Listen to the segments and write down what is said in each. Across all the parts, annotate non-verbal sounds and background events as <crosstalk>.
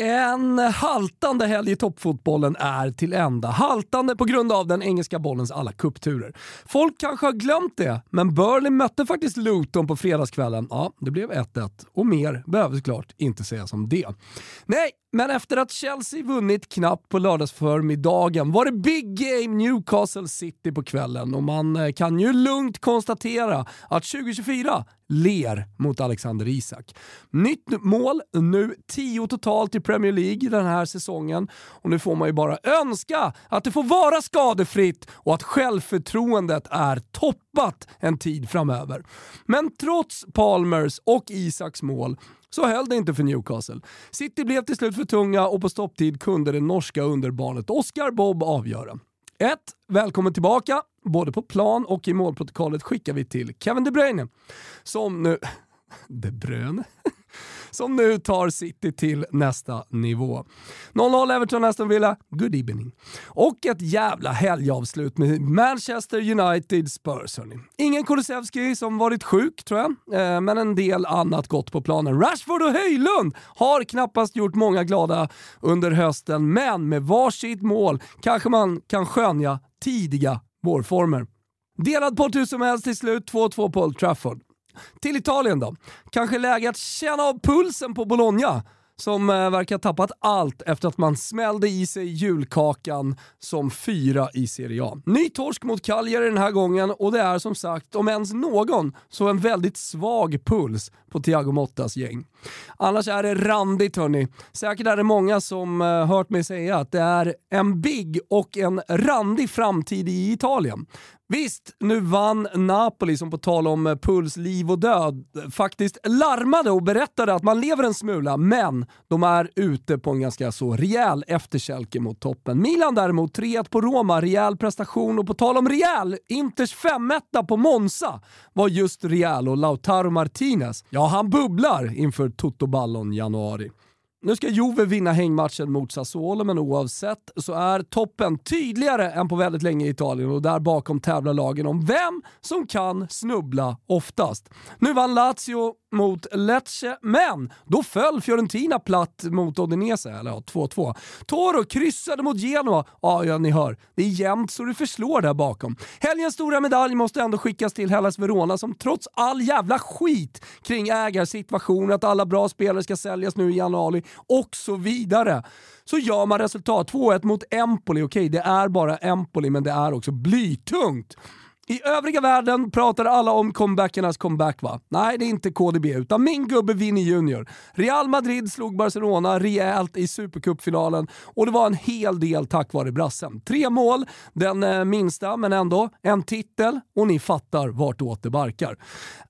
En haltande helg i toppfotbollen är till ända. Haltande på grund av den engelska bollens alla kuppturer. Folk kanske har glömt det, men Burnley mötte faktiskt Luton på fredagskvällen. Ja, det blev 1-1 och mer behöver såklart inte sägas om det. Nej, men efter att Chelsea vunnit knappt på lördagsförmiddagen var det big game Newcastle City på kvällen och man eh, kan ju lugnt konstatera att 2024 ler mot Alexander Isak. Nytt mål, nu 10 totalt i Premier League den här säsongen och nu får man ju bara önska att det får vara skadefritt och att självförtroendet är toppat en tid framöver. Men trots Palmers och Isaks mål så höll det inte för Newcastle. City blev till slut för tunga och på stopptid kunde det norska underbarnet Oscar Bob avgöra. 1. Välkommen tillbaka. Både på plan och i målprotokollet skickar vi till Kevin De Bruyne. Som nu... <laughs> De Bruyne? Som nu tar City till nästa nivå. 0-0 Everton Aston Villa, good evening. Och ett jävla helgavslut med Manchester United Spurs Hörrni. Ingen Kulusevski som varit sjuk tror jag, eh, men en del annat gott på planen. Rashford och Höjlund har knappast gjort många glada under hösten, men med varsitt mål kanske man kan skönja tidiga vårformer. Delad pott hur som helst till slut, 2-2 på Old Trafford. Till Italien då. Kanske läge att känna av pulsen på Bologna som eh, verkar ha tappat allt efter att man smällde i sig julkakan som fyra i Serie A. Ny torsk mot Cagliari den här gången och det är som sagt, om ens någon, så en väldigt svag puls på Thiago Mottas gäng. Annars är det randigt hörni. Säkert är det många som eh, hört mig säga att det är en big och en randig framtid i Italien. Visst, nu vann Napoli som på tal om eh, puls, liv och död faktiskt larmade och berättade att man lever en smula, men de är ute på en ganska så rejäl efterkälke mot toppen. Milan däremot, 3-1 på Roma, rejäl prestation och på tal om rejäl, Inters 5-1 på Monza var just rejäl och Lautaro Martinez, ja han bubblar inför Toto Ballon januari. Nu ska Juve vinna hängmatchen mot Sassuolo, men oavsett så är toppen tydligare än på väldigt länge i Italien och där bakom tävlar lagen om vem som kan snubbla oftast. Nu vann Lazio mot Lecce, men då föll Fiorentina platt mot Odinese, eller ja, 2-2. Toro kryssade mot Genoa. Ja, ja, ni hör. Det är jämnt så det förslår där bakom. Helgens stora medalj måste ändå skickas till Hellas Verona som trots all jävla skit kring ägarsituationen, att alla bra spelare ska säljas nu i januari och så vidare så gör man resultat. 2-1 mot Empoli. Okej, det är bara Empoli, men det är också blytungt. I övriga världen pratar alla om comebackernas comeback va? Nej, det är inte KDB, utan min gubbe Vinny Junior. Real Madrid slog Barcelona rejält i Supercupfinalen och det var en hel del tack vare brassen. Tre mål, den eh, minsta men ändå, en titel och ni fattar vartåt det barkar.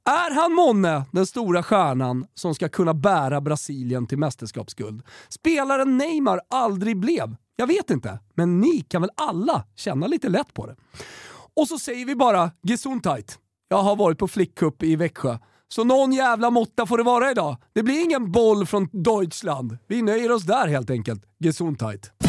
Är han månne den stora stjärnan som ska kunna bära Brasilien till mästerskapsguld? Spelaren Neymar aldrig blev? Jag vet inte, men ni kan väl alla känna lite lätt på det. Och så säger vi bara Gesundheit. Jag har varit på flickcup i Växjö. Så någon jävla måtta får det vara idag. Det blir ingen boll från Deutschland. Vi nöjer oss där helt enkelt. Gesundheit.